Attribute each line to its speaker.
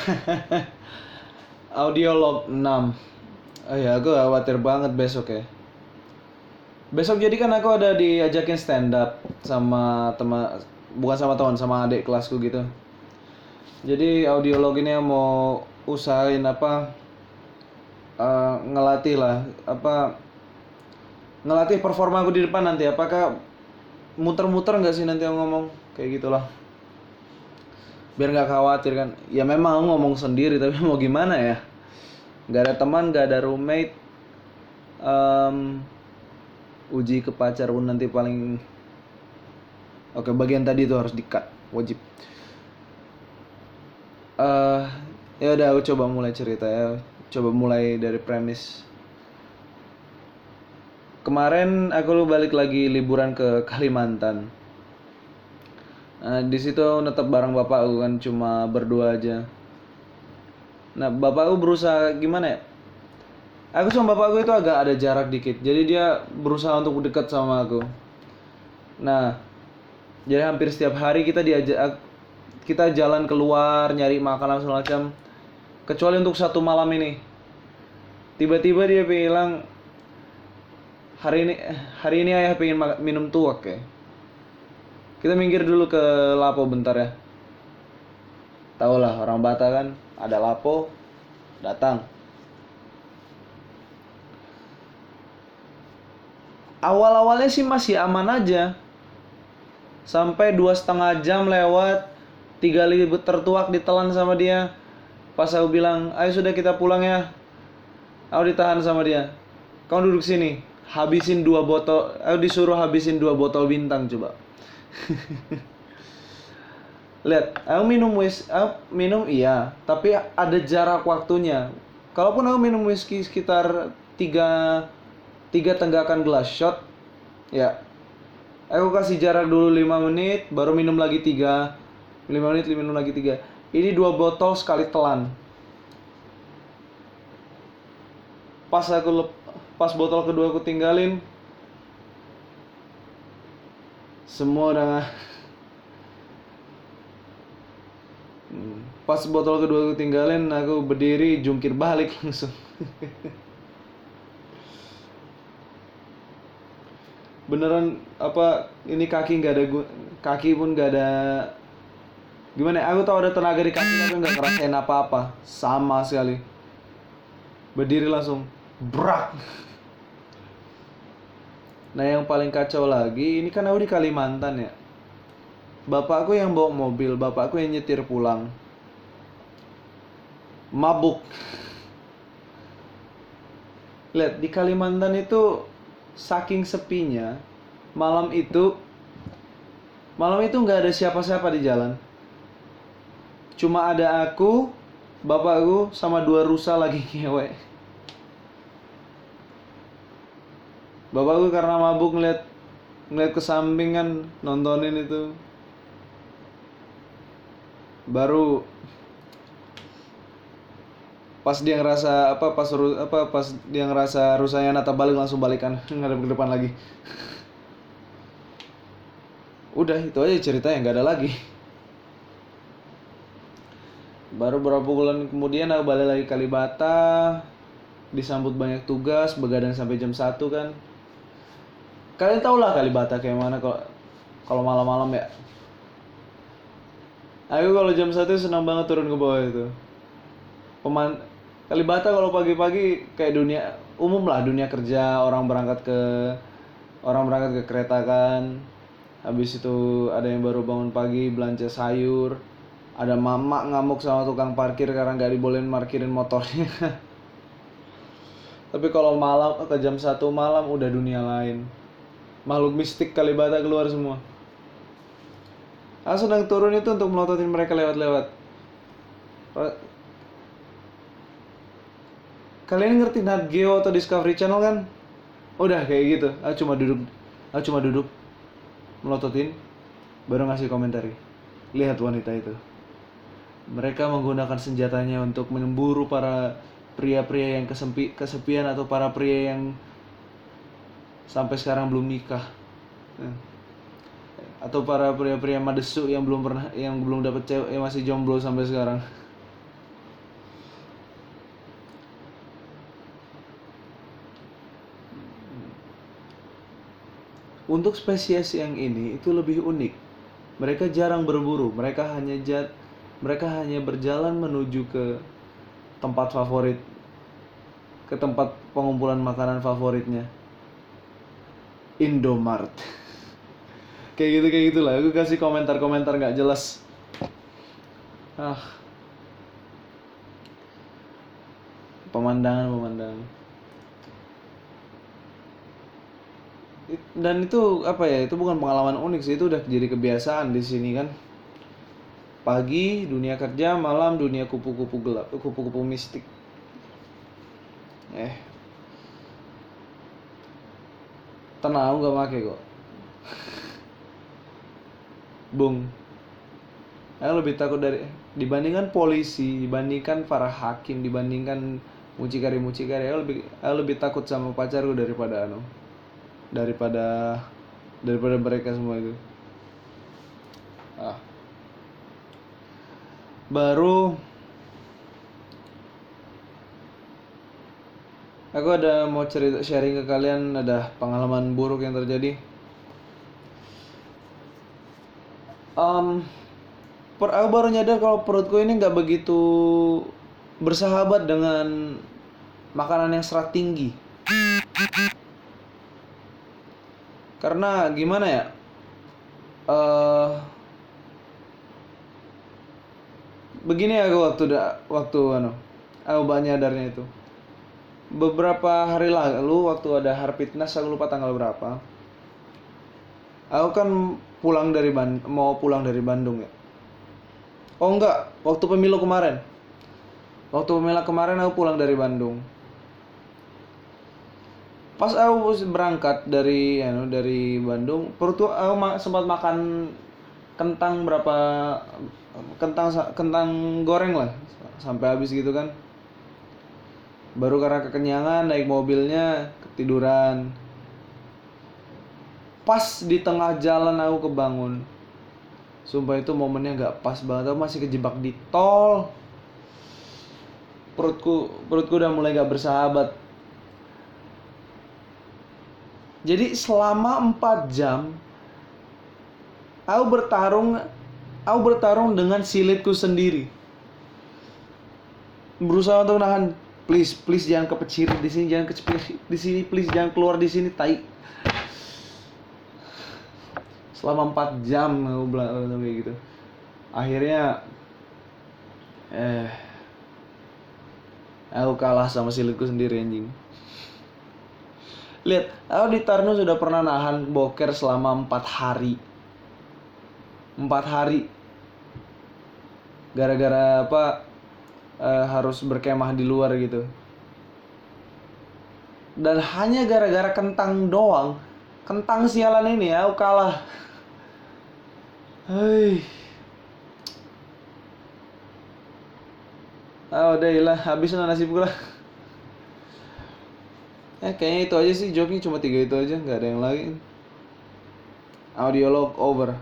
Speaker 1: Audio log 6 Oh ya, aku khawatir banget besok ya. Besok jadi kan aku ada diajakin stand up sama teman bukan sama teman sama adik kelasku gitu. Jadi audiolog ini yang mau usahain apa eh, ngelatih lah apa ngelatih performa aku di depan nanti apakah muter-muter nggak sih nanti aku ngomong kayak gitulah biar nggak khawatir kan. Ya memang aku ngomong sendiri tapi mau gimana ya? Nggak ada teman nggak ada roommate. Em, uji ke pacar pun nanti paling oke bagian tadi itu harus di cut wajib. Eh ya udah aku coba mulai cerita ya. Coba mulai dari premis. Kemarin aku lu balik lagi liburan ke Kalimantan Nah, di situ netep bareng bapakku kan cuma berdua aja. Nah, bapakku berusaha gimana ya? Aku sama bapakku itu agak ada jarak dikit. Jadi dia berusaha untuk dekat sama aku. Nah, jadi hampir setiap hari kita diajak kita jalan keluar nyari makanan segala macam. Kecuali untuk satu malam ini. Tiba-tiba dia bilang hari ini hari ini ayah pengen minum tuak ya. Kita minggir dulu ke Lapo bentar ya. Tahu lah orang Bata kan ada Lapo datang. Awal-awalnya sih masih aman aja. Sampai dua setengah jam lewat, tiga kali tertuak ditelan sama dia. Pas aku bilang, ayo sudah kita pulang ya. Aku ditahan sama dia. Kau duduk sini, habisin dua botol. Aku disuruh habisin dua botol bintang coba. Lihat, aku minum wis, aku minum iya, tapi ada jarak waktunya. Kalaupun aku minum whisky sekitar tiga tiga tenggakan gelas shot, ya, aku kasih jarak dulu 5 menit, baru minum lagi tiga, 5 menit minum lagi tiga. Ini dua botol sekali telan. Pas aku lep- pas botol kedua aku tinggalin, semua udah pas botol kedua aku tinggalin aku berdiri jungkir balik langsung. Beneran apa ini kaki nggak ada kaki pun nggak ada gimana ya, aku tahu ada tenaga di kaki tapi nggak ngerasain apa-apa. Sama sekali. Berdiri langsung brak nah yang paling kacau lagi ini kan aku di Kalimantan ya Bapakku yang bawa mobil, bapakku yang nyetir pulang. Mabuk. Lihat di Kalimantan itu saking sepinya, malam itu malam itu nggak ada siapa-siapa di jalan. Cuma ada aku, bapakku sama dua rusa lagi ngewek. Bapakku karena mabuk ngeliat ngeliat ke samping kan nontonin itu. Baru pas dia ngerasa apa pas apa pas dia ngerasa rusanya nata balik langsung balikan ngadep ke depan lagi. Udah itu aja ceritanya nggak ada lagi. Baru beberapa bulan kemudian aku balik lagi Kalibata disambut banyak tugas begadang sampai jam 1 kan kalian tau lah Kalibata kayak mana kalau kalau malam-malam ya Aku kalau jam satu senang banget turun ke bawah itu. Peman Kalibata kalau pagi-pagi kayak dunia umum lah dunia kerja orang berangkat ke orang berangkat ke kereta kan. Habis itu ada yang baru bangun pagi belanja sayur. Ada mama ngamuk sama tukang parkir karena nggak dibolehin parkirin motornya. Tapi kalau malam ke jam satu malam udah dunia lain. Makhluk mistik Kalibata keluar semua. Aku sedang turun itu untuk melototin mereka lewat-lewat. Ra- Kalian ngerti Nat Geo atau Discovery Channel kan? Udah kayak gitu. Aku cuma duduk, aku cuma duduk melototin, baru ngasih komentari. Lihat wanita itu. Mereka menggunakan senjatanya untuk memburu para pria-pria yang kesempi, kesepian atau para pria yang sampai sekarang belum nikah eh. atau para pria-pria madesu yang belum pernah yang belum dapat cewek yang masih jomblo sampai sekarang Untuk spesies yang ini itu lebih unik. Mereka jarang berburu, mereka hanya jat, mereka hanya berjalan menuju ke tempat favorit, ke tempat pengumpulan makanan favoritnya. Indomart. kayak gitu kayak gitulah. Aku kasih komentar-komentar nggak jelas. Ah. Pemandangan pemandangan. dan itu apa ya itu bukan pengalaman unik sih itu udah jadi kebiasaan di sini kan pagi dunia kerja malam dunia kupu-kupu gelap kupu-kupu mistik eh tenang gak make kok. Bung. Aku lebih takut dari dibandingkan polisi dibandingkan para hakim dibandingkan mucikari mucikari aku lebih aku lebih takut sama pacarku daripada anu daripada daripada mereka semua itu. Ah. Baru aku ada mau cerita sharing ke kalian ada pengalaman buruk yang terjadi. Um, per, aku baru nyadar kalau perutku ini nggak begitu bersahabat dengan makanan yang serat tinggi. Karena gimana ya? Uh, begini aku waktu da, waktu anu aku banyak nyadarnya itu beberapa hari lalu waktu ada Harpitnas aku lupa tanggal berapa. Aku kan pulang dari Band mau pulang dari Bandung ya. Oh enggak. Waktu pemilu kemarin. Waktu pemilu kemarin aku pulang dari Bandung. Pas aku berangkat dari ya, dari Bandung perut aku sempat makan kentang berapa kentang kentang goreng lah. Sampai habis gitu kan baru karena kekenyangan naik mobilnya ketiduran. Pas di tengah jalan aku kebangun sumpah itu momennya nggak pas banget. Aku masih kejebak di tol. Perutku perutku udah mulai gak bersahabat. Jadi selama 4 jam aku bertarung aku bertarung dengan silitku sendiri. Berusaha untuk nahan please please jangan kepecir di sini jangan kepecir di sini please jangan keluar di sini tai selama 4 jam aku bilang kayak gitu akhirnya eh aku kalah sama silitku sendiri anjing Lihat, aku di Tarno sudah pernah nahan boker selama empat hari. Empat hari. Gara-gara apa? Uh, harus berkemah di luar gitu. Dan hanya gara-gara kentang doang, kentang sialan ini aku kalah. Hei. Ah, udah lah, habis nasibku lah eh kayaknya itu aja sih jawabnya cuma tiga itu aja nggak ada yang lain audiolog over